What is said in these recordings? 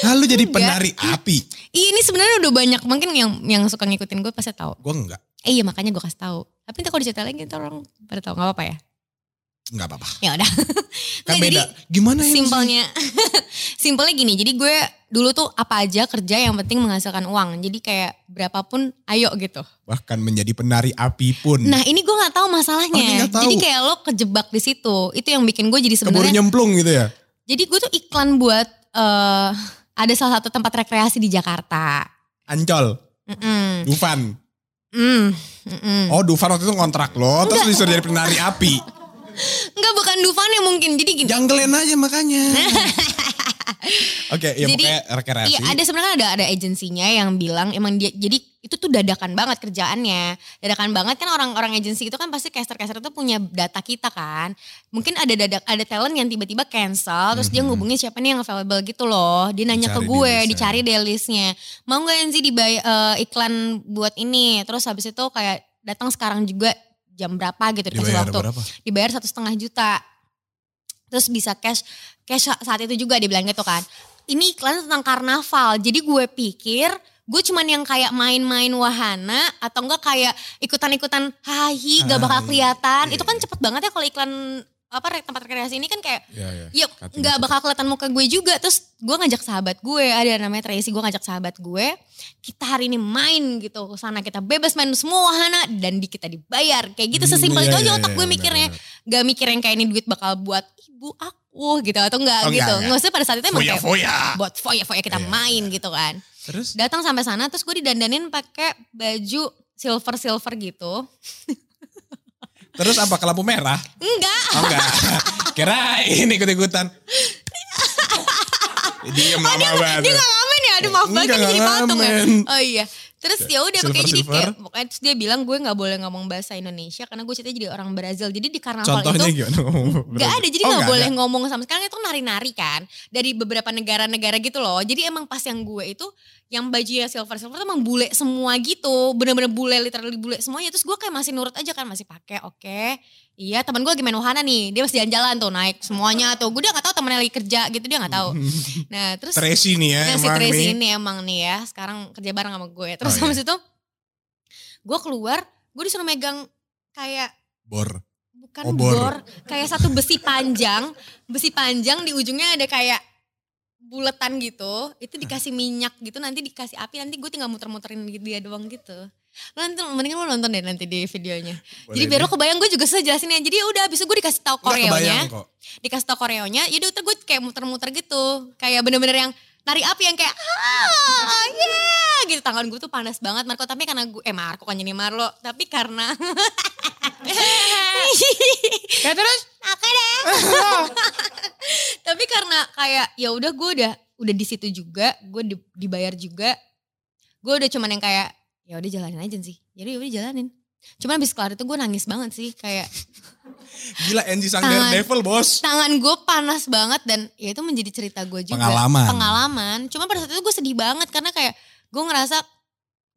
Nah lu jadi Enggak. penari api. Iya ini sebenarnya udah banyak mungkin yang yang suka ngikutin gue pasti tahu. Gue enggak. Eh iya makanya gue kasih tahu. Tapi nanti kalau diceritain lagi ntar orang pada tahu nggak apa-apa ya. Enggak apa-apa. Ya udah. Kan Nggak, beda. Jadi Gimana ya? simpelnya, simpelnya gini. Jadi gue dulu tuh apa aja kerja yang penting menghasilkan uang. Jadi kayak berapapun ayo gitu. Bahkan menjadi penari api pun. Nah ini gue nggak tahu Oh, masalahnya. nggak tahu. Jadi kayak lo kejebak di situ. Itu yang bikin gue jadi Keburu sebenarnya. nyemplung gitu ya. Jadi gue tuh iklan buat eh ada salah satu tempat rekreasi di Jakarta. Ancol. Mm-mm. Dufan. Mm, mm-mm. Oh Dufan waktu itu kontrak lo. Terus disuruh jadi penari api. Enggak bukan Dufan ya mungkin. Jadi gini. Janggelen aja makanya. Oke, ya Jadi, pokoknya rekreasi. Iya ada sebenarnya ada ada agensinya yang bilang emang dia jadi itu tuh dadakan banget kerjaannya dadakan banget kan orang-orang agensi itu kan pasti caster-caster itu punya data kita kan mungkin ada dadak ada talent yang tiba-tiba cancel terus dia ngubungin siapa nih yang available gitu loh dia nanya Mhm. Dicari ke di gue listnya. dicari deh listnya mau nggak Enzi dibayar eh, iklan buat ini terus habis itu kayak datang sekarang juga jam berapa gitu dikasih Dibayar waktu berapa? dibayar satu setengah juta terus bisa cash cash saat itu juga dia bilang gitu kan ini iklan tentang karnaval jadi gue pikir gue cuman yang kayak main-main wahana atau enggak kayak ikutan-ikutan hahi gak bakal Ah, iya. kelihatan Iya, itu kan iya. cepet banget ya kalau iklan apa tempat rekreasi ini kan kayak ya nggak gitu. bakal kelihatan muka gue juga terus gue ngajak sahabat gue ada namanya Tracy gue ngajak sahabat gue kita hari ini main gitu ke sana kita bebas main semua wahana dan di kita dibayar kayak gitu Hmm, sesimpel iya, itu aja iya, otak iya, gue mikirnya benar. gak mikir yang kayak ini duit bakal buat ibu aku gitu atau enggak Oh, enggak, gitu enggak. nggak usah pada saat itu emang kayak Foya-foya. buat foya-foya kita Iya, main gitu kan Terus? datang sampai sana terus gue didandanin pakai baju silver silver gitu Terus apa ke lampu merah? enggak Oh enggak. Kirain ikut-ikutan. Diem lama banget. dia gak ngamen ya aduh maaf banget jadi patung ya oh iya terus ya udah Silver, pokoknya jadi silver. kayak pokoknya terus dia bilang gue nggak boleh ngomong bahasa Indonesia karena gue ceritanya jadi orang Brazil jadi di karnaval Contohnya itu gimana? Gak ada, jadi Oh, gak nggak boleh ada. ngomong sama sekali itu nari-nari kan. Dari beberapa negara-negara gitu loh. Jadi emang pas yang gue itu, yang bajunya silver-silver tuh emang bule semua gitu. Bener-bener bule, literally bule semuanya. Terus gue kayak masih nurut aja kan, masih pakai oke. Iya temen gue lagi main wahana nih, dia masih jalan-jalan tuh naik semuanya tuh. Gue udah gak tahu temennya lagi kerja gitu, dia gak tahu. Nah terus Tracy nih ya Nah, si Tracy nih. ini emang nih ya, sekarang kerja bareng sama gue. Terus Oh, habis itu, gue keluar, gue disuruh megang kayak Bor. bukan Oh, bor. bor. kayak satu besi panjang, besi panjang di ujungnya ada kayak buletan gitu, itu dikasih minyak gitu, nanti dikasih api, nanti gue tinggal muter-muterin dia doang gitu. Lo nanti mendingan lo nonton deh nanti di videonya. Jadi biar lo kebayang gue juga susah jelasinnya. Jadi ya udah abis itu gue dikasih tahu kebayang koreonya, kok. dikasih tahu koreonya, jadi udah gue kayak muter-muter gitu, kayak bener-bener yang nari api yang kayak ah yeah gitu tangan gue tuh panas banget Marco tapi karena gue eh Marco kan jadi Marlo tapi karena Ya terus? Oke deh. Tapi karena kayak ya udah gue udah udah di situ juga, gue di- dibayar juga. Gue udah cuman yang kayak ya udah jalanin aja sih. Jadi ya udah jalanin. Cuman abis kelar itu gue nangis banget sih kayak Gila Angie sang Tangan. Daredevil bos. tangan gue panas banget dan ya itu menjadi cerita gue juga. Pengalaman. Pengalaman. Cuma pada saat itu gue sedih banget karena kayak gue ngerasa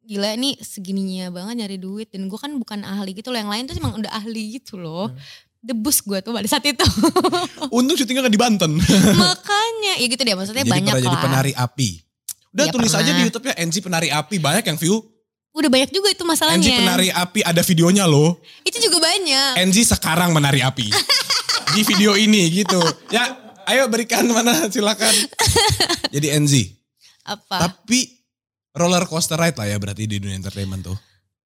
gila nih segininya banget nyari duit dan gue kan bukan ahli gitu loh yang lain tuh emang udah ahli gitu loh Hmm. debus gue tuh pada saat itu Untung syutingnya kan di Banten. Makanya, ya gitu deh maksudnya Jadi banyak pernah jadi lah. penari api. Udah Iya, tulis aja pernah. di Youtube ya Angie penari api. Banyak yang view. Udah banyak juga itu masalahnya. Angie penari api ada videonya loh. Itu juga banyak. Angie sekarang menari api. di video ini gitu. Ya ayo berikan mana silakan. Jadi Angie. Apa? Tapi roller coaster ride lah ya berarti di dunia entertainment tuh.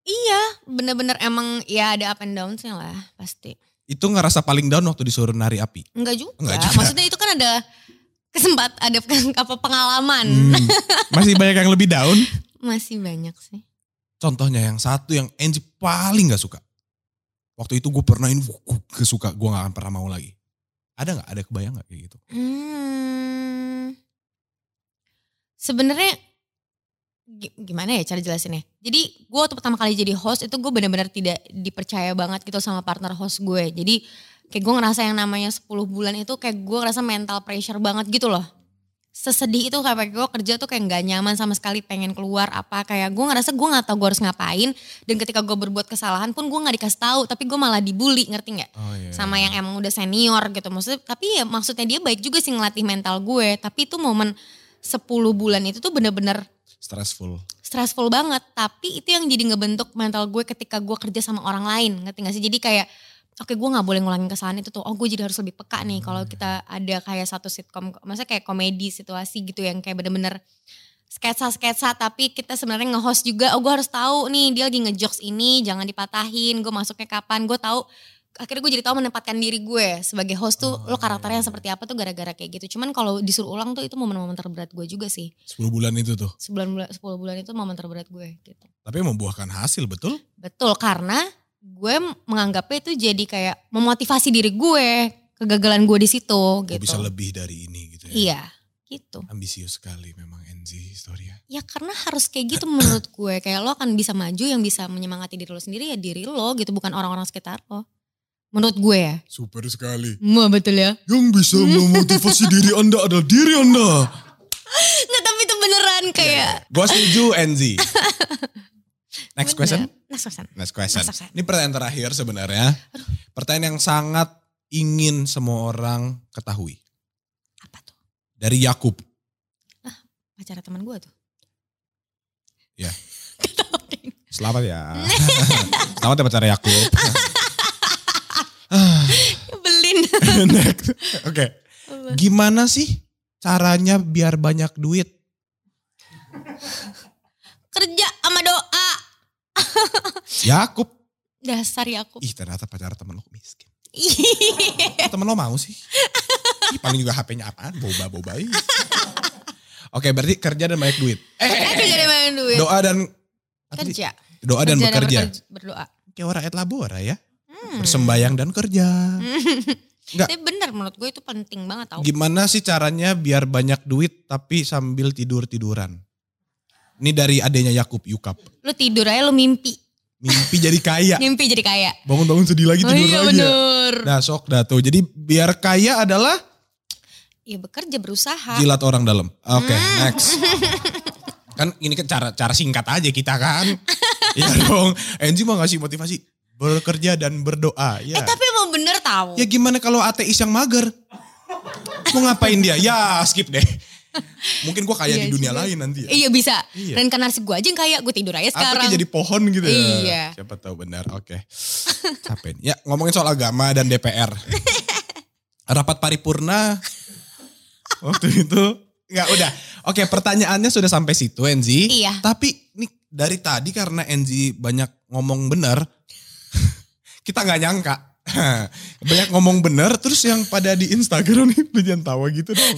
iya, bener-bener emang ya ada up and downs-nya lah pasti. Itu ngerasa paling down waktu disuruh nari api. Enggak juga. Enggak juga. Maksudnya itu kan ada kesempat, ada apa pengalaman. Hmm, masih banyak yang lebih down. Masih banyak sih. Contohnya yang satu yang Angie paling gak suka. Waktu itu gue pernah ini gue kesuka gue gak akan pernah mau lagi. Ada gak? Ada kebayang gak kayak gitu? Hmm, Sebenarnya gi- gimana ya cara jelasinnya? Jadi gue waktu pertama kali jadi host itu gue benar-benar tidak dipercaya banget gitu sama partner host gue. Jadi kayak gue ngerasa yang namanya 10 bulan itu kayak gue ngerasa mental pressure banget gitu loh. Sesedih itu kayak gue kerja tuh kayak nggak nyaman sama sekali pengen keluar apa kayak gue ngerasa gue nggak tahu gue harus ngapain dan ketika gue berbuat kesalahan pun gue nggak dikasih tahu tapi gue malah dibully ngerti nggak? Oh iya. sama yang emang udah senior gitu maksudnya tapi ya maksudnya dia baik juga sih ngelatih mental gue tapi itu momen 10 bulan itu tuh bener-bener Stressful. stressful banget. Tapi itu yang jadi ngebentuk mental gue ketika gue kerja sama orang lain. Ngerti gak sih? Jadi kayak oke gue gak boleh ngulangin kesalahan itu tuh. Oh gue jadi harus lebih peka nih kalau kita ada kayak satu sitcom. Maksudnya kayak komedi situasi gitu yang kayak bener-bener sketsa-sketsa tapi kita sebenarnya nge-host juga. Oh gue harus tahu nih dia lagi ngejokes ini jangan dipatahin. Gue masuknya kapan. Gue tahu akhirnya gue jadi tahu menempatkan diri gue sebagai host tuh lo karakternya yang seperti apa tuh gara-gara kayak gitu. Cuman kalau disuruh ulang tuh itu momen-momen terberat gue juga sih. 10 bulan itu tuh. Sebulan bulan 10 bulan itu momen terberat gue gitu. Tapi membuahkan hasil betul? Betul karena gue menganggapnya itu jadi kayak memotivasi diri gue kegagalan gue di situ Gue gitu. bisa lebih dari ini gitu ya. Iya, gitu. Ambisius sekali memang NZ Historia. Ya karena harus kayak gitu menurut gue. Kayak lo akan bisa maju yang bisa menyemangati diri lo sendiri ya diri lo gitu bukan orang-orang sekitar lo. Menurut gue ya. Super sekali. Wah betul ya. Yang bisa memotivasi diri Anda adalah diri Anda. Nggak tapi itu beneran kayak. Gue setuju NZ. Next question. Next question. Next question. Next question. Ini pertanyaan terakhir sebenarnya. Pertanyaan yang sangat ingin semua orang ketahui. Apa tuh? Dari Yakub. Pacara teman gue tuh. Ya. Selamat ya. Selamat ya pacar Yakub. Next. Oke. Gimana sih caranya biar banyak duit? Kerja. Yakub. Dasar ya aku. Ih ternyata pacar temen lo miskin. Iya. Temen lo mau sih? Ih, paling juga HP-nya apaan? Boba-boba. Oke berarti kerja dan banyak duit. Eh, eh, eh, Kerja dari mana duit? doa dan? Kerja. Doa dan Kerja bekerja. berkerja- Berdoa. Kayak orang et labora ya. Hmm. Bersembayang dan kerja. Enggak. Tapi bener menurut gue itu penting banget tau. Gimana sih caranya biar banyak duit tapi sambil tidur-tiduran? Ini dari adanya Yakub Yukap. Lu tidur aja lu mimpi. Mimpi jadi kaya. Mimpi jadi kaya. Bangun-bangun sedih lagi Oh tidur iya lagi. ya. bener. Nah sok dah tuh. Jadi biar kaya adalah Iya bekerja berusaha. jilat orang dalam. Oke Hmm. next. Kan ini kan cara cara singkat aja kita kan. Iya dong. Enzi mau ngasih motivasi bekerja dan berdoa. Ya. Eh tapi emang bener tau. Ya gimana kalau ateis yang mager? Mau ngapain dia? Ya skip deh. Mungkin gue kaya Iya di dunia juga. lain nanti ya. Iya bisa. Iya. Reinkarnasi gue aja yang kaya. Gue tidur aja sekarang. kayak jadi pohon gitu ya. Iya. Siapa tahu benar. Oke. Capek. nih. Ya ngomongin soal agama dan DPR. Rapat paripurna. Waktu itu. Nggak udah. Oke pertanyaannya sudah sampai situ Enzi. Iya. Tapi nih dari tadi karena Enzi banyak ngomong bener. kita nggak nyangka. banyak ngomong bener terus yang pada di Instagram nih lu jangan tawa gitu dong.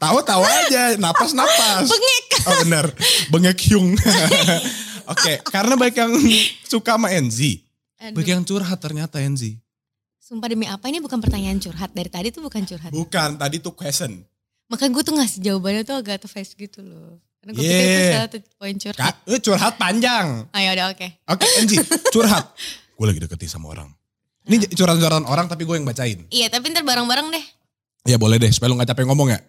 Tawa-tawa aja, napas-napas. Bengek. Oh benar, bengek hyung. Oke, karena banyak yang suka sama Enzi. Banyak yang curhat ternyata Enzi. Sumpah demi apa ini bukan pertanyaan curhat. Dari tadi tuh bukan curhat. Bukan, tadi tuh question. Makanya gue tuh ngasih jawabannya tuh agak face gitu loh. Karena gue Yeah. pikir itu salah satu poin curhat. Kak, eh, curhat panjang. Ayo udah oke. Oke Enzi, curhat. gue lagi deketin sama orang. Ini curhat-curhatan orang tapi gue yang bacain. Iya tapi ntar bareng-bareng deh. Ya boleh deh, supaya lu gak capek ngomong ya.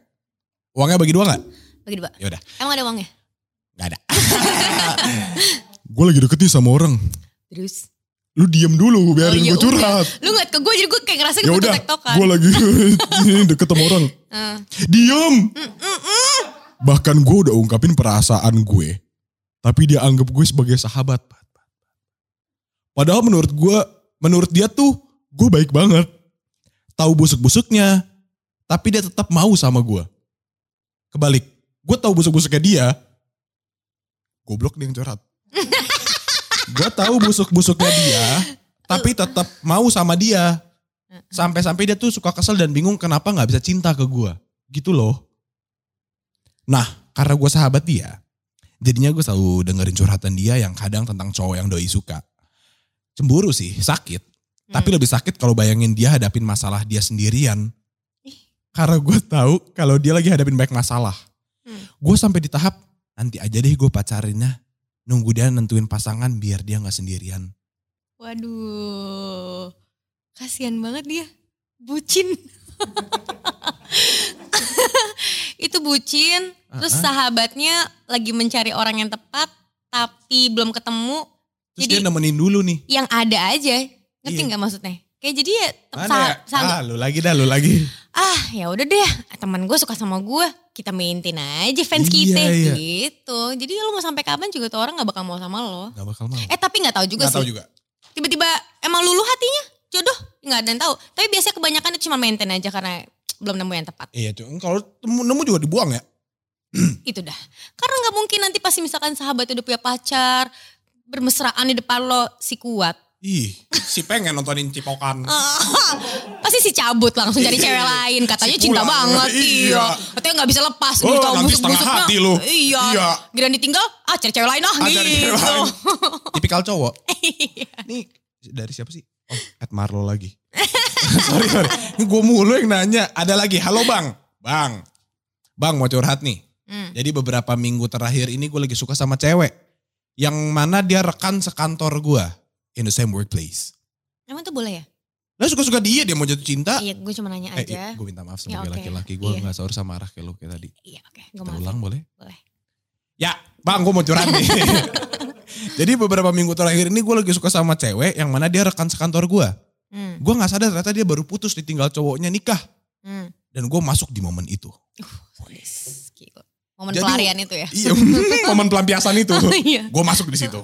Uangnya bagi dua gak? Bagi dua. Ya udah, Emang ada uangnya? gak ada. gue lagi deketin sama orang. Terus? Lu diem dulu, biarin iya gue curhat. udah. Lu ngeliat ke gue jadi gue kayak ngerasa gue tektokan. gue lagi deket sama orang. Eh, Diam. Bahkan gue udah ungkapin perasaan gue. Tapi dia anggap gue sebagai sahabat. Padahal menurut gue, menurut dia tuh gue baik banget. Tahu busuk-busuknya. Tapi dia tetap mau sama gue. Kebalik, gue tahu busuk-busuknya dia. Goblok dia yang curhat. gue tahu busuk-busuknya dia. Tapi tetap mau sama dia. Sampai-sampai dia tuh suka kesel dan bingung kenapa nggak bisa cinta ke gue. Gitu loh. Nah, karena gue sahabat dia, jadinya gue selalu dengerin curhatan dia yang kadang tentang cowok yang doi suka. Cemburu sih, sakit. Tapi lebih sakit kalau bayangin dia hadapin masalah dia sendirian. Karena gue tahu kalau dia lagi hadapin banyak masalah. Hmm. Gue sampai di tahap nanti aja deh gue pacarinnya. Nunggu dia nentuin pasangan biar dia nggak sendirian. Waduh. Kasian banget dia. Bucin. itu bucin, terus Uh-uh. sahabatnya lagi mencari orang yang tepat tapi belum ketemu. Terus Jadi- dia nemenin dulu nih. Yang ada aja. Ngerti Iya. nggak maksudnya? Kayak jadi ya Mana sa- ya? Ah, lu lagi dah, lu lagi. Ah ya udah deh. Teman gue suka sama gue kita maintain aja fans Iya, kita. iya. gitu. Jadi lu mau sampai kapan juga tuh orang nggak bakal mau sama lo. Gak bakal mau. eh tapi nggak tahu juga Gak sih. tahu juga. tiba-tiba emang lulu hatinya. Jodoh. Nggak ada yang tahu. Tapi biasanya kebanyakan itu cuma maintain aja karena belum nemu yang tepat. Iya cuy, kalau nemu, nemu juga dibuang ya. itu dah. Karena nggak mungkin nanti pasti misalkan sahabat udah punya pacar bermesraan di depan lo si kuat Ih, si pengen nontonin cipokan. pasti si cabut langsung cari Iya. cewek lain katanya Si cinta banget Iya. iya katanya nggak bisa lepas Oh, gitu nanti setengah busuk-busuknya. hati lu. iya Iya. Giliran ditinggal ah cari cewek lain ah, Ah, gitu cari cewek lain. Tipikal cowok. Nih dari siapa sih? Oh, Ed Marlo lagi. sorry, sorry. Ini gue mulu yang nanya. Ada lagi, halo bang. Bang. Bang mau curhat nih. Hmm. Jadi beberapa minggu terakhir ini gue lagi suka sama cewek. Yang mana dia rekan sekantor gue. In the same workplace. emang tuh boleh ya Lah suka-suka dia, dia mau jatuh cinta. iya gue cuma nanya Eh, aja gue minta maaf Ya, sebagai oke. laki-laki. Gue Iya. gak seharusnya marah kayak lu kayak tadi. iya oke gue Terulang maafin boleh? Boleh. Ya, bang gue mau curhat nih. Jadi beberapa minggu terakhir ini gue lagi suka sama cewek yang mana dia rekan sekantor gue. hmm. Gue gak sadar ternyata dia baru putus ditinggal cowoknya nikah. Hmm. Dan gue masuk di momen itu. Gila. momen Jadi- pelarian itu ya Iya, momen pelampiasan itu. iya Gue masuk di situ.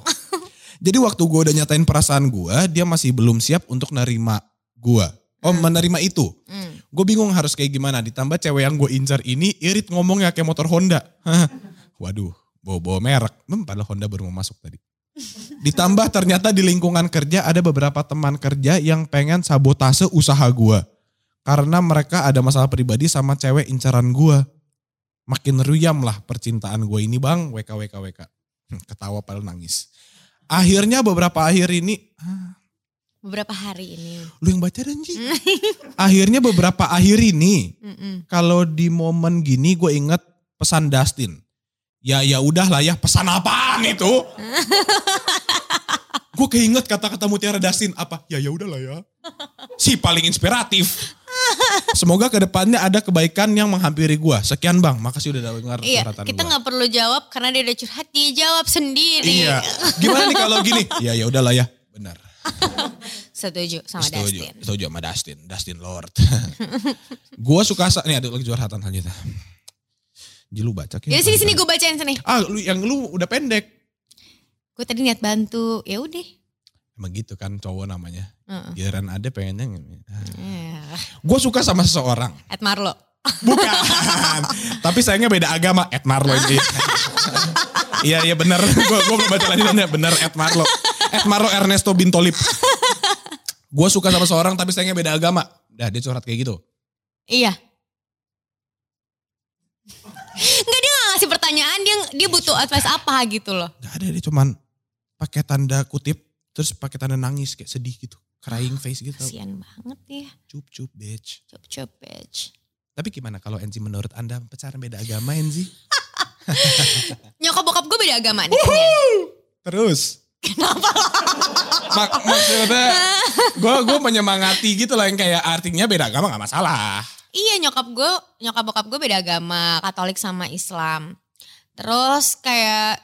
Jadi waktu gue udah nyatain perasaan gue, dia masih belum siap untuk nerima gue. Oh Hmm. menerima itu. Hmm. Gue bingung harus kayak gimana. Ditambah cewek yang gue incar ini irit ngomongnya kayak motor Honda. Waduh, bawa-bawa merek. Hmm, padahal Honda baru mau masuk tadi. Ditambah ternyata di lingkungan kerja ada beberapa teman kerja yang pengen sabotase usaha gue. Karena mereka ada masalah pribadi sama cewek incaran gue. Makin ruyam lah percintaan gue ini bang, WK, WK, WK. Hmm, Ketawa padahal nangis. Akhirnya beberapa akhir ini, beberapa hari ini lu yang baca dan Ji. Akhirnya beberapa akhir ini, kalau di momen gini gue inget pesan Dustin. Ya ya udah lah ya pesan apaan itu? gue keinget kata-kata Mutiara Dustin apa? Ya ya udah lah ya. Si paling inspiratif. Semoga ke depannya ada kebaikan yang menghampiri gue. Sekian bang, makasih udah dengar Iya, kita nggak perlu jawab karena dia udah curhat, dia jawab sendiri. Iya. Gimana nih kalau gini? Ya ya udah lah ya. Benar. Setuju sama Setuju. Dustin. Setuju sama Dustin. Dustin Lord. gue suka nih ada lagi curhatan selanjutnya. Ji lu baca Jadi sini sini gue bacain sini. Ah, lu yang lu udah pendek. Gue tadi niat bantu, ya udah. Emang gitu kan cowok namanya. Heeh. Giliran ada pengennya. gini. Eh, Gue suka sama seseorang. Ed Marlo. Bukan. Tapi sayangnya beda agama. Ed Marlo ini. Iya iya bener. Gue gue belum baca lanjutannya. Bener Ed Marlo. Ed Marlo Ernesto Bintolip. Gue suka sama seseorang tapi sayangnya beda agama. Dah dia curhat kayak gitu. Iya. Enggak dia gak ngasih pertanyaan, dia dia butuh advice apa gitu loh. Gak ada dia cuman pakai tanda kutip terus pakai tanda nangis kayak sedih gitu. Crying face gitu. Kasian banget ya. Cup cup bitch. Cop cop bitch. Tapi gimana kalau Enzi menurut Anda pacaran beda agama Enzi? Nyokap bokap gue beda agama nih. Terus. Kenapa? Mak maksudnya gue gue menyemangati gitu lah yang kayak artinya beda agama gak masalah. Iya nyokap gue, nyokap bokap gue beda agama, Katolik sama Islam. Terus kayak,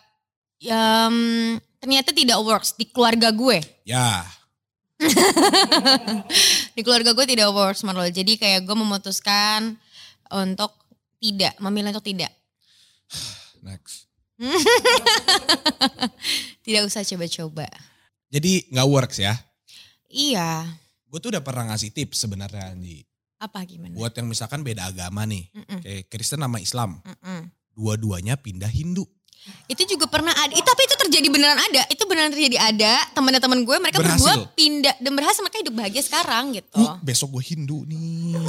um, ternyata tidak works di keluarga gue. Ya, Di keluarga gue tidak works Marlo. Jadi kayak gue memutuskan untuk tidak, memilih untuk tidak. next. Tidak usah coba-coba. Jadi nggak works ya. Iya, Gue tuh udah pernah ngasih tips sebenarnya Anji. apa gimana? Buat yang misalkan beda agama nih. Mm-mm, Kayak Kristen sama Islam. Dua-duanya pindah Hindu. Itu juga pernah ada, eh, tapi itu terjadi beneran ada. Itu beneran terjadi ada. Teman-teman gue mereka Berhasil. berdua pindah dan berhasil mereka hidup bahagia sekarang gitu. Uh, besok gue Hindu nih.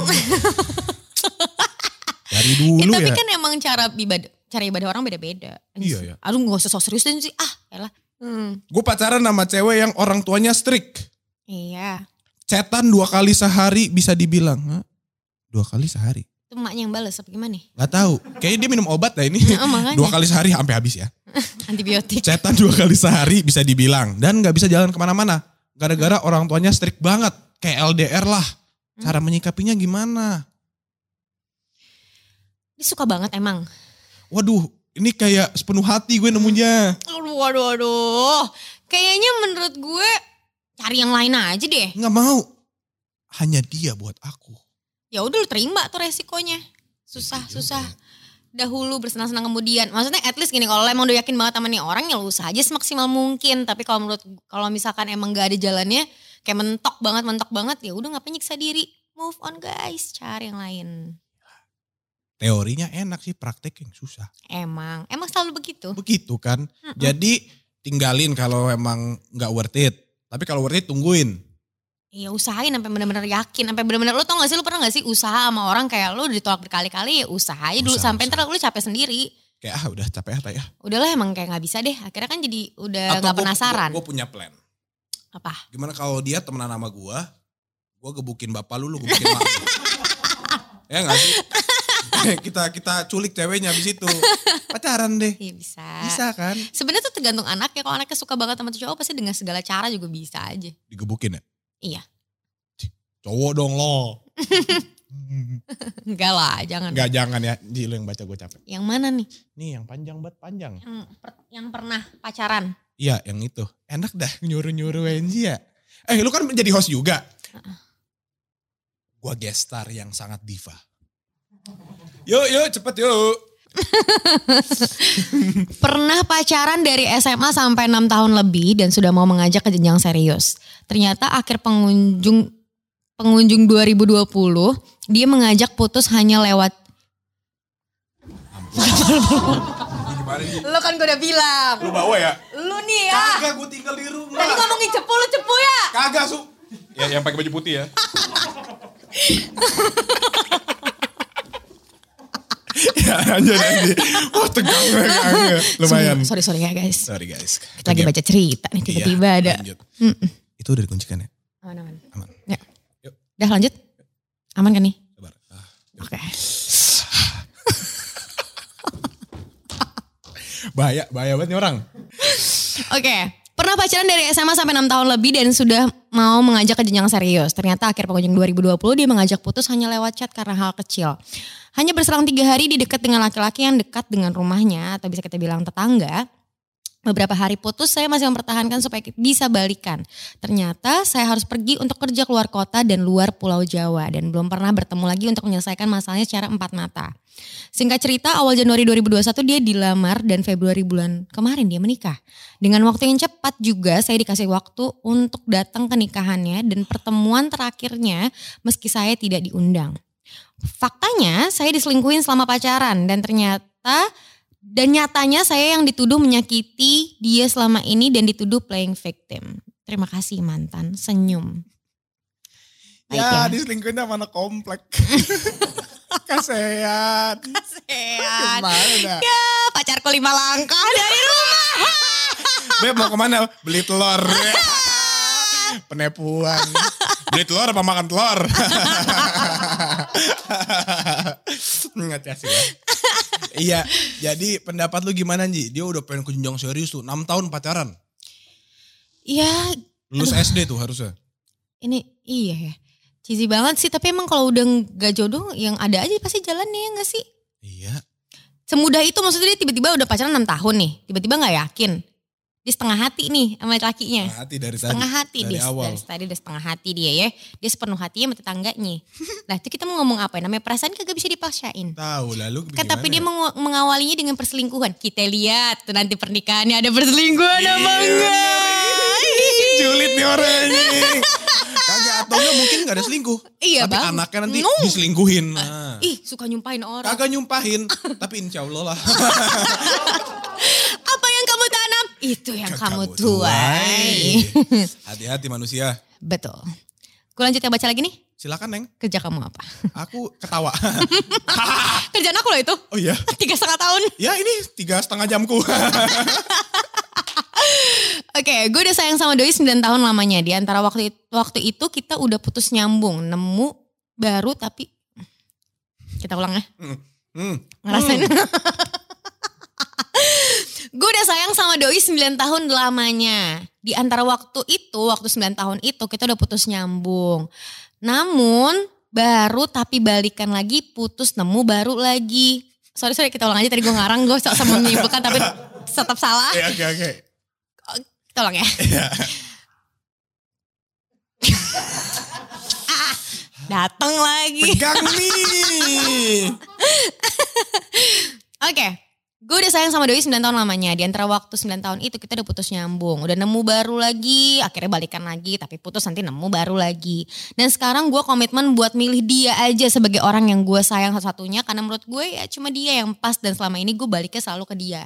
Dari Eh, dulu tapi ya. kan emang cara ibadah cara ibadah orang beda-beda. Iya, ya. Aduh gak usah sok serius deh sih. Ah elah. Hmm, Gue pacaran sama cewek yang orang tuanya strict. iya. Cetan dua kali sehari bisa dibilang. Dua kali sehari? Itu emaknya yang balas apa gimana nih? Gak tahu. Kayaknya dia minum obat dah ini. Oh, makanya. Dua kali sehari sampai habis ya. Antibiotik. Cetan dua kali sehari bisa dibilang. Dan gak bisa jalan ke mana-mana. Gara-gara orang tuanya strict banget. Kayak LDR lah. Cara menyikapinya gimana? Dia suka banget emang. Waduh, ini kayak sepenuh hati gue nemunya. Aduh, waduh, waduh. Kayaknya menurut gue cari yang lain aja deh. Nggak mau. Hanya dia buat aku. Ya udah lu terima tuh resikonya. Susah, susah. Dahulu bersenang-senang kemudian. Maksudnya at least gini, kalau emang udah yakin banget sama nih orang ya lu usaha aja semaksimal mungkin. Tapi kalau menurut kalau misalkan emang gak ada jalannya kayak mentok banget, mentok banget ya udah ngapain nyiksa diri. Move on guys, cari yang lain. Teorinya enak sih, praktek yang susah. Emang, emang selalu begitu. Begitu kan. Mm-mm. Jadi tinggalin kalau emang nggak worth it. Tapi kalau worth it tungguin. Iya usahain sampai benar-benar yakin, sampai benar-benar lu tau gak sih lu pernah gak sih usaha sama orang kayak lu ditolak berkali-kali ya usaha aja dulu Usaha, sampai usaha. ntar lu capek sendiri. Kayak ah udah capek apa ya. Udahlah emang kayak nggak bisa deh. Akhirnya kan jadi udah nggak penasaran. Gue punya plan. Apa? Gimana kalau dia temenan sama gue, gue gebukin bapak lu, lu gebukin mak ya gak sih? kita kita culik ceweknya habis itu. Pacaran deh. Iya bisa. Bisa kan? Sebenarnya tuh tergantung anaknya. Kalau anaknya suka banget sama tuh cowok pasti dengan segala cara juga bisa aja. Digebukin ya? Iya. Cowok dong lo. Enggak lah, jangan. Enggak jangan ya. Ji lu yang baca gue capek. Yang mana nih? Nih yang panjang banget panjang. Yang, per- yang pernah pacaran. Iya yang itu. Enak dah nyuruh-nyuruh Enji ya. Eh lu kan menjadi host juga. Gua guest star yang sangat diva. Yuk yuk cepet yuk. Pernah pacaran dari SMA sampai 6 tahun lebih dan sudah mau mengajak ke jenjang serius. Ternyata akhir pengunjung pengunjung 2020 dia mengajak putus hanya lewat? Lu kan gue udah bilang. Lu bawa ya? Lu nih ya. Kagak gue tinggal di rumah. Tadi ngomongin cepu lu cepu ya. Kagak su. Ya yang pakai baju putih ya. ya lanjut lanjut. Oh tegang banget. Lumayan. Sorry sorry ya guys. Sorry guys. Kita lagi baca cerita nih tiba-tiba Iya, ada. lanjut. Mm-mm. Itu udah dikuncikan ya? Aman aman. Aman. Ya. Yuk. Udah lanjut. Aman kan nih? Sabar. Ah. Oke. Bahaya, bahaya banget nih orang. Oke. Pernah pacaran dari SMA sampai 6 tahun lebih dan sudah mau mengajak ke jenjang serius. Ternyata akhir pengunjung 2020 dia mengajak putus hanya lewat chat karena hal kecil. Hanya berselang tiga hari di dekat dengan laki-laki yang dekat dengan rumahnya atau bisa kita bilang tetangga. Beberapa hari putus saya masih mempertahankan supaya bisa balikan. Ternyata saya harus pergi untuk kerja keluar kota dan luar pulau Jawa. Dan belum pernah bertemu lagi untuk menyelesaikan masalahnya secara empat mata. Singkat cerita awal Januari 2021 dia dilamar dan Februari bulan kemarin dia menikah. Dengan waktu yang cepat juga saya dikasih waktu untuk datang ke nikahannya dan pertemuan terakhirnya meski saya tidak diundang. Faktanya saya diselingkuhin selama pacaran dan ternyata dan nyatanya saya yang dituduh menyakiti dia selama ini dan dituduh playing victim. Terima kasih mantan, senyum. Baik ya, ya. diselingkuhin sama anak komplek. Kasihan. Sehat. Gimana dah? Ya pacarku lima langkah dari rumah. Beb mau ke mana? Beli telur. Penipuan. Beli telur apa makan telur? Nggak sih ya. Iya, jadi pendapat lu gimana Ji? Dia udah pengen ke jenjang serius tuh, 6 tahun pacaran. Ya Lulus SD tuh harusnya. ini iya ya. Cheesy banget sih tapi emang kalau udah gak jodoh yang ada aja pasti jalannya ya gak sih? Iya. Semudah itu maksudnya dia tiba-tiba udah pacaran 6 tahun nih. Tiba-tiba gak yakin. Dia setengah hati nih sama lakinya. Hati dari tadi. setengah hati dari dia awal. dari tadi udah setengah hati dia ya dia sepenuh hatinya sama tetangganya nah itu kita mau ngomong apa ya namanya perasaan kagak bisa dipaksain Tahu lalu kan tapi dia gimana? mengu- mengawalinya dengan perselingkuhan kita lihat tuh nanti pernikahannya ada perselingkuhan apa Iya, enggak Julid nih orangnya. Kagak atau enggak mungkin gak ada selingkuh. Iya, Tapi Bang. anaknya nanti No. diselingkuhin. Nah. ih suka nyumpahin orang Kagak nyumpahin, tapi insya Allah lah. apa yang kamu tanam itu yang kamu, Kamu tuai Hati-hati manusia. betul gue lanjut ya baca lagi nih Silakan Neng, kerja kamu apa aku ketawa. kerjaan aku loh itu oh iya, tiga setengah tahun ya ini tiga setengah jamku. Oke, gue udah sayang sama Doi 9 tahun lamanya. Di antara waktu itu, waktu itu kita udah putus nyambung, nemu baru tapi kita ulang ya. Hmm. Ngerasain. gue udah sayang sama Doi 9 tahun lamanya. Di antara waktu itu, waktu 9 tahun itu kita udah putus nyambung. Namun baru tapi balikan lagi, putus nemu baru lagi. Sorry sorry kita ulang aja tadi gue ngarang gue sok sama menyimpulkan tapi tetap salah. Ya, oke oke. Kita ulang ya. Dateng lagi. Pegang nih. Oke. Gue udah sayang sama Doi 9 tahun lamanya. Di antara waktu 9 tahun itu kita udah putus nyambung. Udah nemu baru lagi. Akhirnya balikan lagi. Tapi putus nanti nemu baru lagi. Dan sekarang gue komitmen buat milih dia aja sebagai orang yang gue sayang satu-satunya. Karena menurut gue ya cuma dia yang pas. Dan selama ini gue baliknya selalu ke dia.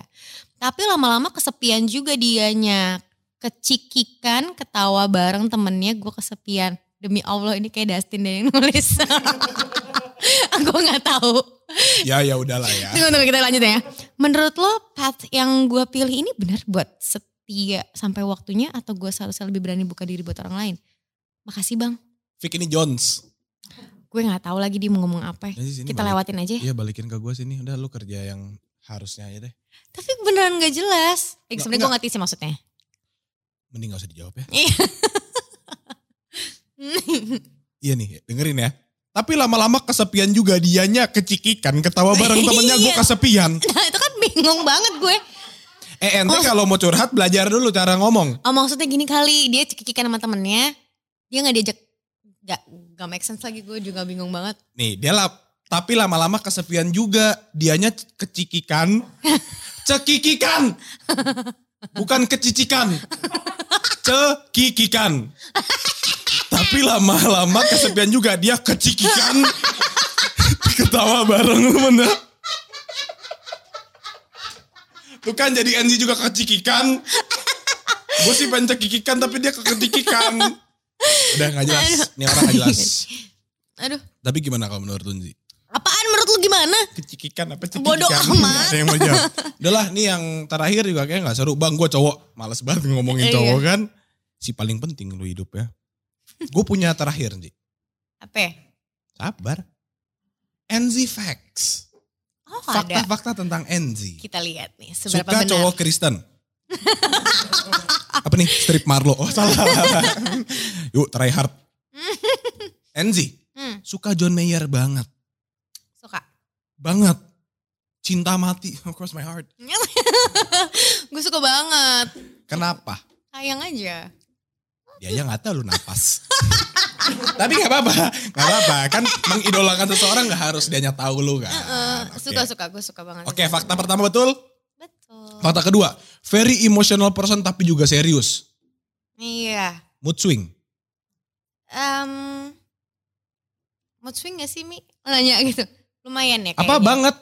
Tapi lama-lama kesepian juga dianya. Kecikikan, ketawa bareng temennya gue kesepian. Demi Allah ini kayak Dustin yang nulis. Aku gak tahu. ya ya udahlah ya. Tunggu tunggu kita lanjut ya. Menurut lo path yang gue pilih ini benar buat setia sampai waktunya atau gue seharusnya lebih berani buka diri buat orang lain? Makasih bang. Vic ini Jones. Gue nggak tahu lagi dia mau ngomong apa. Sini Kita balik. lewatin aja. ya. Iya balikin ke gue sini. Udah lu kerja yang harusnya aja deh. Tapi beneran gak jelas. Eh, Nggak, sebenarnya gue ngerti sih maksudnya. Mending gak usah dijawab ya. Iya. Iya nih dengerin ya. Tapi lama-lama kesepian juga dianya kecikikan ketawa bareng temennya gue Iya. kesepian. nah itu kan bingung banget gue. Eh ente kalau mau curhat belajar dulu cara ngomong. Oh maksudnya gini kali dia cekikikan sama temennya. Dia gak diajak. Gak, gak make sense lagi gue juga bingung banget. Nih dia lah tapi lama-lama kesepian juga dianya kecikikan. Cekikikan. Bukan kecicikan. Cekikikan. Tapi lama-lama kesepian juga dia kecikikan. Ketawa bareng temennya. Tuh kan jadi Enzi juga kecikikan. Gue sih pengen cekikikan tapi dia kekecikikan. Udah gak jelas. Ini orang gak jelas. Aduh. Tapi gimana kalau menurut Unzi? Apaan menurut lu gimana? Kecikikan apa cekikikan? Bodoh amat. Ada yang mau jawab. Udah lah nih yang terakhir juga kayak gak seru. Bang gue cowok. Males banget ngomongin Iya. cowok kan. Si paling penting lu hidup ya. Gue punya terakhir Nji. Apa? Sabar. NZ Facts. Oh ada. Fakta-fakta tentang NZ. Kita lihat nih seberapa Suka benar. cowok Kristen. apa nih? Strip Marlo. Oh salah. Yuk try hard. NZ. Hmm, Suka John Mayer banget. suka. Banget. Cinta mati. Of course my heart. Gue suka banget. Kenapa? Sayang aja. Dia aja gak tahu lu napas. Tapi gak apa-apa. Gak apa-apa. Kan mengidolakan seseorang gak harus dianya tahu lu kan. Suka-suka, gue suka banget. Oke fakta pertama betul. Betul. Fakta kedua. Very emotional person tapi juga serius. Iya. Mood swing. Em, mood swing gak sih Mi? Nanya gitu. Lumayan ya Apa banget?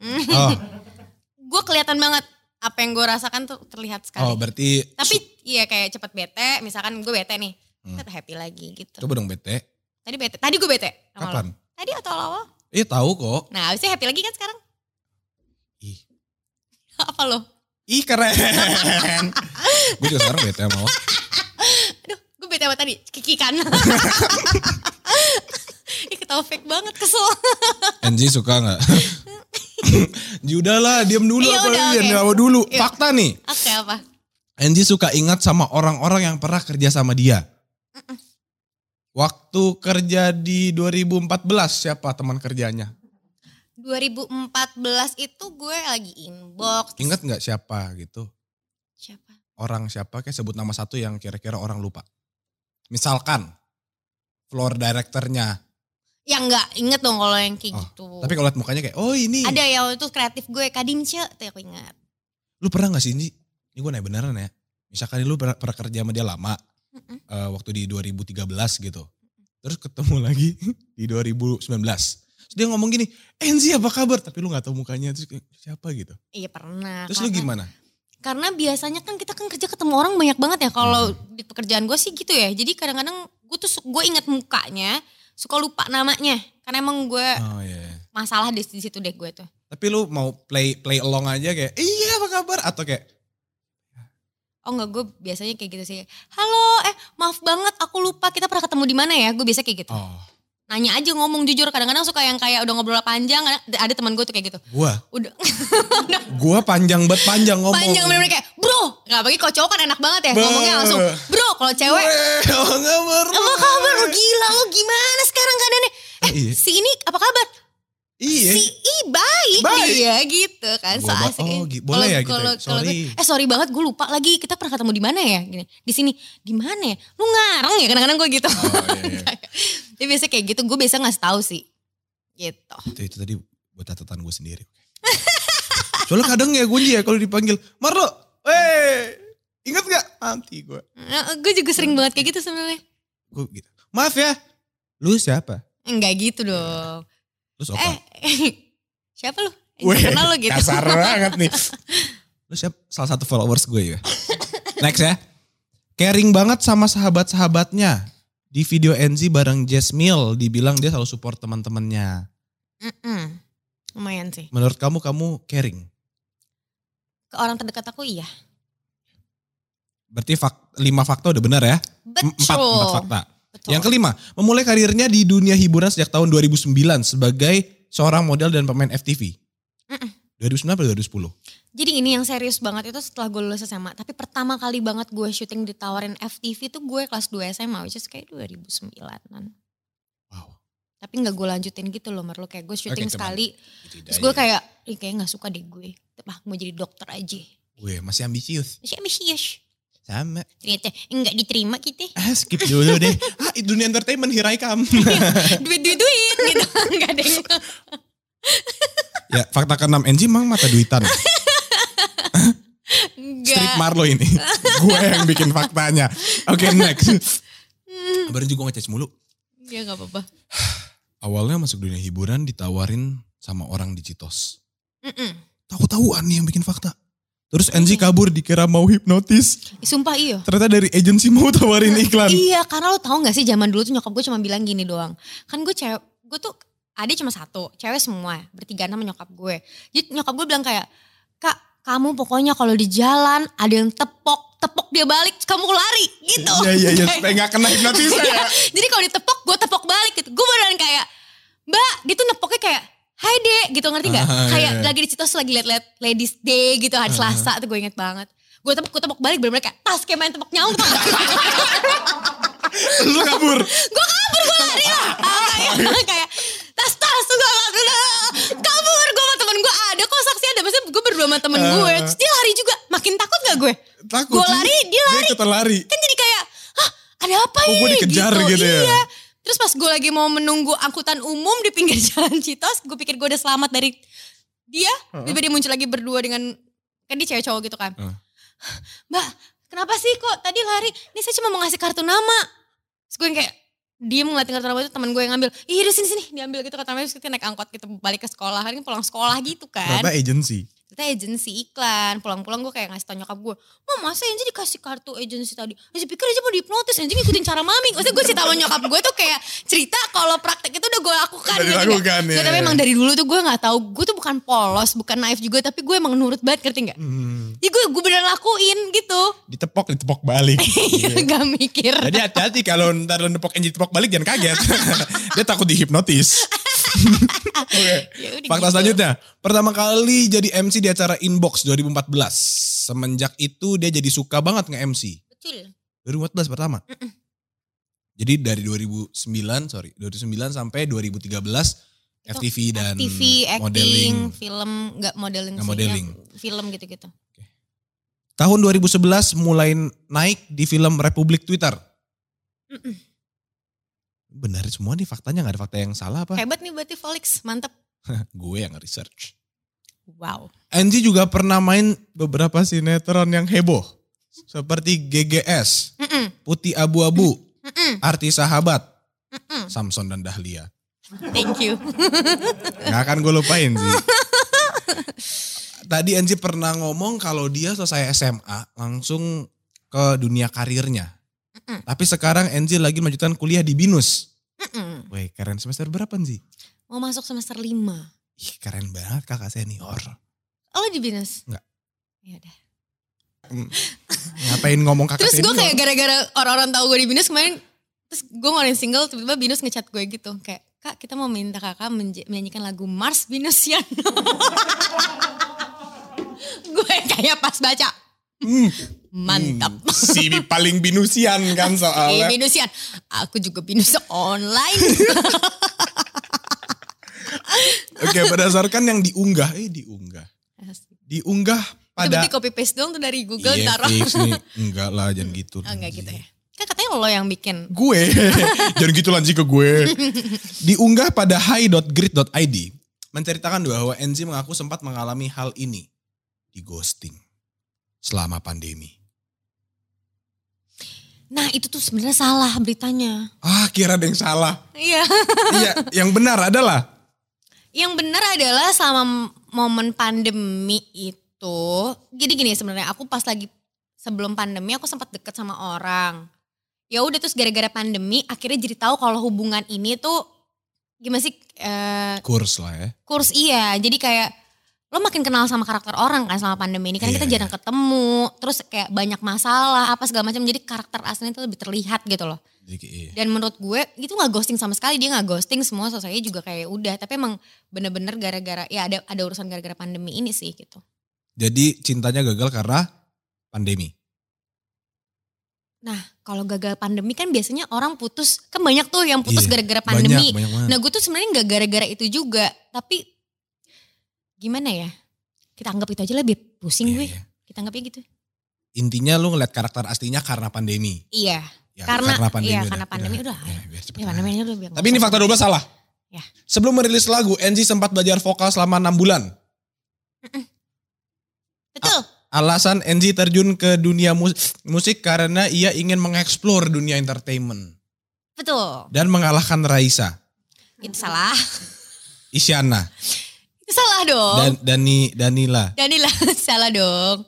Hmm. Oh, Gue kelihatan banget. Apa yang gue rasakan tuh terlihat sekali. oh berarti Tapi iya kayak cepet bete. Misalkan gue bete nih. Hmm. Happy lagi gitu. coba dong bete. Tadi bete. Tadi gue bete. sama lo. Kapan? Tadi atau awal-awal. Iya tahu kok. Nah abisnya happy lagi kan sekarang. Ih, Apa lo? ih keren. Gue juga sekarang bete sama lo. Aduh, gue bete apa tadi? Kikikan. Ih ketawa fake banget, kesel. Enji suka gak? Ji udahlah diam dulu Iya, apa udah, dilawa dulu. Iya. Fakta nih. Oke apa? Enji suka ingat sama orang-orang yang pernah kerja sama dia. Waktu kerja di 2014 siapa teman kerjanya? 2014 itu gue lagi inbox. Ingat nggak siapa gitu? Siapa? Orang siapa kayak sebut nama satu yang kira-kira orang lupa. Misalkan floor directornya. Ya enggak, inget dong kalau yang kayak Oh, gitu. Tapi kalau liat mukanya kayak oh ini. Ada ya waktu itu kreatif gue, Kadimce, tuh aku ingat. Lu pernah gak sih Inji? Ini gue nanya beneran ya. Misalkan lu pernah, pernah kerja sama dia lama. Mm-mm. eh, waktu di 2013 gitu. Terus ketemu lagi di 2019. Terus dia ngomong gini, Enzi apa kabar? Tapi lu gak tahu mukanya. Terus siapa gitu. Iya pernah. Terus lu karena- gimana? Karena biasanya kan kita kan kerja ketemu orang banyak banget ya. Kalau Hmm. di pekerjaan gue sih gitu ya. Jadi kadang-kadang gue tuh gue inget mukanya, suka lupa namanya. Karena emang gue Oh iya. iya. masalah di, di situ deh gue tuh. Tapi lu mau play play along aja kayak, iya apa kabar? Atau kayak, Oh enggak, gue biasanya kayak gitu sih. Halo, eh maaf banget aku lupa kita pernah ketemu di mana ya? Gue biasa kayak gitu. oh Nanya aja ngomong jujur. Kadang-kadang suka yang kayak udah ngobrol panjang. Ada, ada teman gue tuh kayak gitu. gua, Udah gua panjang banget panjang ngomong. panjang bener-bener kayak bro. Gak bagi kalau cowok kan enak banget ya. Be- Ngomongnya langsung bro. Kalau cewek Weh, apa kabar? apa kabar lu gila lu gimana sekarang keadaannya? Eh Iya. si ini apa kabar? Iya. Si i baik, Baik. dia gitu kan. Gua So ba- asik. oh, gi- boleh Kalau- ya gitu kalau- kalau Sorry. gue, eh sorry banget gue lupa lagi kita pernah ketemu di mana ya? Gini, di sini di mana ya? Lu ngarang ya kadang-kadang gue gitu. Oh iya, iya. Tapi biasa kayak gitu, gue biasa ngasih tahu sih. Gitu. Itu, itu tadi buat catatan gue sendiri. Soalnya kadang ya gue ya kalau dipanggil, Marlo, eh ingat gak? Nanti gue. Nah, gue juga sering banget kayak gitu sebenarnya. Gue gitu. Maaf ya, lu siapa? Enggak gitu dong. Lu siapa? Eh, siapa lu? Weh, Kenal lu gitu. kasar banget nih. Lu siapa? Salah satu followers gue ya. Next ya. Caring banget sama sahabat-sahabatnya. Di video NZ bareng Jasmine dibilang dia selalu support teman-temannya. Mm-mm. Lumayan sih. Menurut kamu kamu caring? Ke orang terdekat aku iya. Berarti fak, lima fakta udah benar ya? Betul. Empat, empat fakta. Betul. Yang kelima, memulai karirnya di dunia hiburan sejak tahun 2009 sebagai seorang model dan pemain FTV. Mm-mm. 2009 atau 2010? Jadi ini yang serius banget itu setelah gue lulus SMA. Tapi pertama kali banget gue syuting ditawarin FTV tuh gue kelas 2 SMA. Which is kayak 2009an. Wow. Tapi gak gue lanjutin gitu loh Merlo. Kayak gue syuting cuman sekali. Gitu Terus gue kayak, Ih, kayak gak suka deh gue. Ah mau jadi dokter aja. Gue masih ambisius. Masih ambisius. Sama. Ternyata enggak diterima kita. Ah, skip dulu deh. ah, dunia entertainment here I come. Duit-duit-duit gitu. Enggak ada yang ya, fakta keenam NG emang mata duitan. enggak. Street Marlo ini. gue yang bikin faktanya. Oke, next. Baru juga ngecas mulu. Ya gak apa-apa. Awalnya masuk dunia hiburan ditawarin sama orang di Citos. Mm-mm. Tahu-tahuan nih yang bikin fakta. Terus NG kabur dikira mau hipnotis. Sumpah iya. Ternyata dari agensi mau tawarin iklan. Iya karena lo tau gak sih zaman dulu tuh nyokap gue cuma bilang gini doang. Kan gue cewek, gue tuh adik cuma satu, cewek semua, bertiga sama nyokap gue. Jadi nyokap gue bilang kayak, kak kamu pokoknya kalau di jalan ada yang tepok, tepok dia balik, kamu lari gitu. Iya, iya, iya. Supaya gak kena hipnotis Iya. ya. Jadi kalau ditepok, gue tepok balik gitu. Gue beneran kayak, mbak, dia tuh nepoknya kayak, hai dek gitu ngerti gak? Ah, kayak iya. lagi di Citos lagi liat-liat Ladies Day gitu hari Selasa tuh gue inget banget. Gue tepok, gue tepok balik bener-bener kayak tas kayak main tepok nyamuk tau gak? Lu kabur. gue kabur gue lari lah Ah, kayak, kayak tas tas tuh gue kabur gue sama temen gue ada kok saksi ada maksudnya gue berdua sama temen gue Ah. terus dia lari juga makin takut gak gue Takut gue lari dia lari Dia lari. kan jadi kayak hah ada apa Oh, ini gue dikejar gitu ya? iya terus pas gue lagi mau menunggu angkutan umum di pinggir jalan Citos gue pikir gue udah selamat dari dia tiba dia muncul lagi berdua dengan kan dia cewek cowok gitu kan. Heeh. mbak kenapa sih kok tadi lari? Ini saya cuma mau ngasih kartu nama. Terus gue yang kayak diem ngeliatin kartu nama itu teman gue yang ngambil iya udah sini sini. Diambil gitu kartu nama terus kita naik angkot gitu balik ke sekolah. Kan pulang sekolah gitu kan. Ternyata agensi. Kita agensi iklan pulang-pulang gue kayak ngasih tau nyokap gue mama masa Angie dikasih kartu agensi tadi Angie pikir aja mau dihipnotis Angie ngikutin cara mami maksudnya gue cerita sama nyokap gue tuh kayak cerita kalau praktek itu udah gue lakukan Udah ngerti nggak? dilakukan, ya, Nggak, tapi ya. emang dari dulu tuh gue gak tahu gue tuh bukan polos bukan naif juga tapi gue emang nurut banget ngerti gak Hmm, jadi gue gue beneran lakuin gitu ditepok, ditepok balik. Iya gak mikir Jadi hati-hati kalau ntar lo nepok NG tepok balik jangan kaget. Dia takut dihipnotis. Oke. Ya Fakta gitu. selanjutnya. Pertama kali jadi MC di acara Inbox 2014. Semenjak itu dia jadi suka banget nge-MC. betul 2014 pertama. Jadi dari 2009, sorry, 2009 sampai 2013 FTV dan TV, acting, modeling. film, nggak modeling sih, modeling. ya, film gitu-gitu. Tahun 2011 mulai naik di film Republik Twitter. Mm-mm. Benar semua nih faktanya nggak ada fakta yang salah apa? Hebat nih berarti Felix, mantep. Gue yang research. Wow. Angie juga pernah main beberapa sinetron yang heboh. Seperti GGS, Mm-mm, Putih Abu-Abu, mm-mm, Arti Sahabat, mm-mm. Samson dan Dahlia. Thank you. Gak akan gue lupain sih. Tadi Angie pernah ngomong kalau dia selesai SMA langsung ke dunia karirnya. Mm-mm. Tapi sekarang Angie lagi melanjutkan kuliah di BINUS. Mm-mm. Wih keren semester berapa sih? Mau masuk semester 5. Ih keren banget kakak senior. Oh lo di binus? Enggak. Ya udah. Ngapain ngomong kakak Terus gue kayak gara-gara orang-orang tahu gue di binus kemarin terus gue ngeluarin single tiba-tiba binus ngechat gue gitu kayak kak kita mau minta kakak menyanyikan lagu Mars Binusian. gue kayak pas baca Hmm. Mantap. Hmm, si paling binusian kan soalnya. binusian. Aku juga binus online. Oke berdasarkan yang diunggah, eh diunggah. Diunggah Pada. Berarti copy paste dong tuh dari Google Iya taruh. nih, enggak lah jangan gitu. Oh, enggak gitu ya. Kan katanya lo yang bikin. Gue, jangan gitu lanjut ke gue. Diunggah pada hi.grid.id, menceritakan bahwa Enzi mengaku sempat mengalami hal ini di ghosting selama pandemi. Nah itu tuh sebenarnya salah beritanya. Ah, kira ada yang salah. Iya. Iya, yang benar adalah Yang benar adalah selama momen pandemi itu, jadi gini sebenarnya aku pas lagi sebelum pandemi aku sempat deket sama orang. Ya udah terus gara-gara pandemi akhirnya jadi tahu kalau hubungan ini tuh gimana sih eh, kurs lah ya. kurs iya. Jadi kayak lo makin kenal sama karakter orang kan selama pandemi ini karena Iya, kita jarang ketemu, terus kayak banyak masalah apa segala macam. Jadi karakter aslinya itu lebih terlihat gitu loh. Jadi iya. Dan menurut gue itu nggak ghosting sama sekali dia nggak ghosting semua selesai juga kayak udah. Tapi emang bener-bener gara-gara ya ada ada urusan gara-gara pandemi ini sih gitu. Jadi cintanya gagal karena pandemi. Nah kalau gagal pandemi kan biasanya orang putus kan banyak tuh yang putus Iya, gara-gara pandemi. Banyak, banyak banget. Nah gue tuh sebenarnya nggak gara-gara itu juga. Tapi gimana ya? Kita anggap itu aja lebih pusing Iya, gue. iya. Kita anggapnya gitu. Intinya lu ngeliat karakter aslinya karena pandemi. Iya. Ya, Karena- iya, udah- karena pandemi udah. Ya, biar cepet Ya pandemi udah biar Tapi ini fakta 12 salah. Ya. Sebelum merilis lagu, Enzi sempat belajar vokal selama 6 bulan. Betul. Alasan Enzi terjun ke dunia mus- musik karena ia ingin mengeksplor dunia entertainment. Betul. Dan mengalahkan Raisa, Itu salah. Isyana, salah dong. dan Dani Danila. Danila salah dong.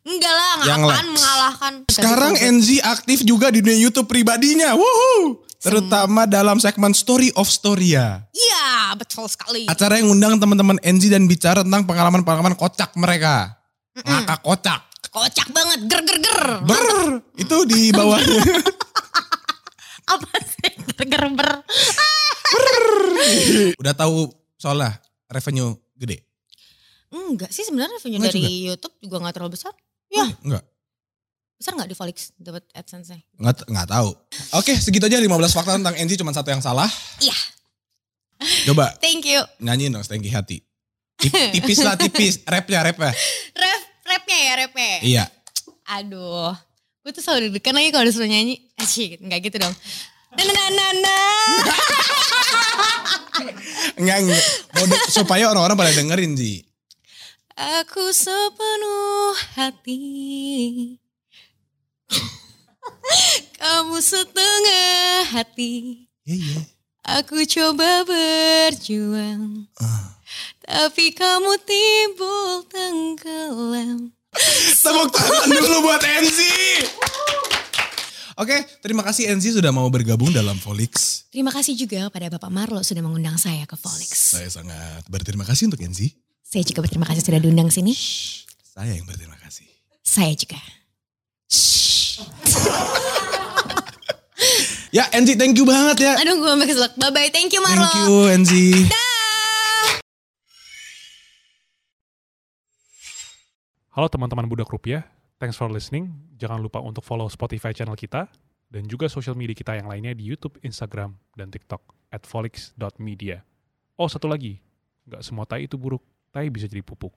Enggak lah, nggak Yang akan lah. mengalahkan. Sekarang Enzi aktif juga di dunia YouTube pribadinya. Woohoo! Terutama dalam segmen Story of Storia. Iya, betul sekali. Acara yang ngundang teman-teman Enzi dan bicara tentang pengalaman-pengalaman kocak mereka. Ngakak kocak. Kocak banget, ger ger ger. Ber, itu di bawahnya. Apa sih ger ger ber? Udah tahu soalnya revenue gede? Enggak sih sebenarnya revenue Enggak dari YouTube juga nggak terlalu besar. Ya, Enggak. besar nggak di Volix dapat AdSense-nya? Enggak, enggak tahu. Oke, segitu aja 15 fakta tentang Enzi cuma satu yang salah. Iya, Coba thank you. nyanyiin dong Stanky Hati. Tip- Tipis lah, tipis. Rapnya, rapnya. Rap, rapnya ya rapnya. ya? Iya. Aduh, gue tuh selalu deg-degan lagi kalau disuruh nyanyi. Asyik, nggak gitu dong. Na na na na. Enggak, supaya orang-orang pada dengerin, Ji. Aku sepenuh hati. Kamu setengah hati. Iya, iya. Aku coba berjuang. Tapi kamu timbul tenggelam. Tepuk tangan dulu buat Enzi. Oke, terima kasih Enzi sudah mau bergabung dalam Volix. Terima kasih juga pada Bapak Marlo sudah mengundang saya ke Volix. Saya sangat berterima kasih untuk Enzi. Saya juga berterima kasih sudah diundang sini. Saya yang berterima kasih. Saya juga. Ya Enzi, thank you banget ya. Aduh gue sampai keselak. Bye-bye. Thank you Marlo. Thank you Enzi. Halo teman-teman Budak Rupiah, thanks for listening. Jangan lupa untuk follow Spotify channel kita dan juga sosial media kita yang lainnya di YouTube, Instagram, dan TikTok at volix.media. Oh satu lagi, nggak semua tai itu buruk, tai bisa jadi pupuk.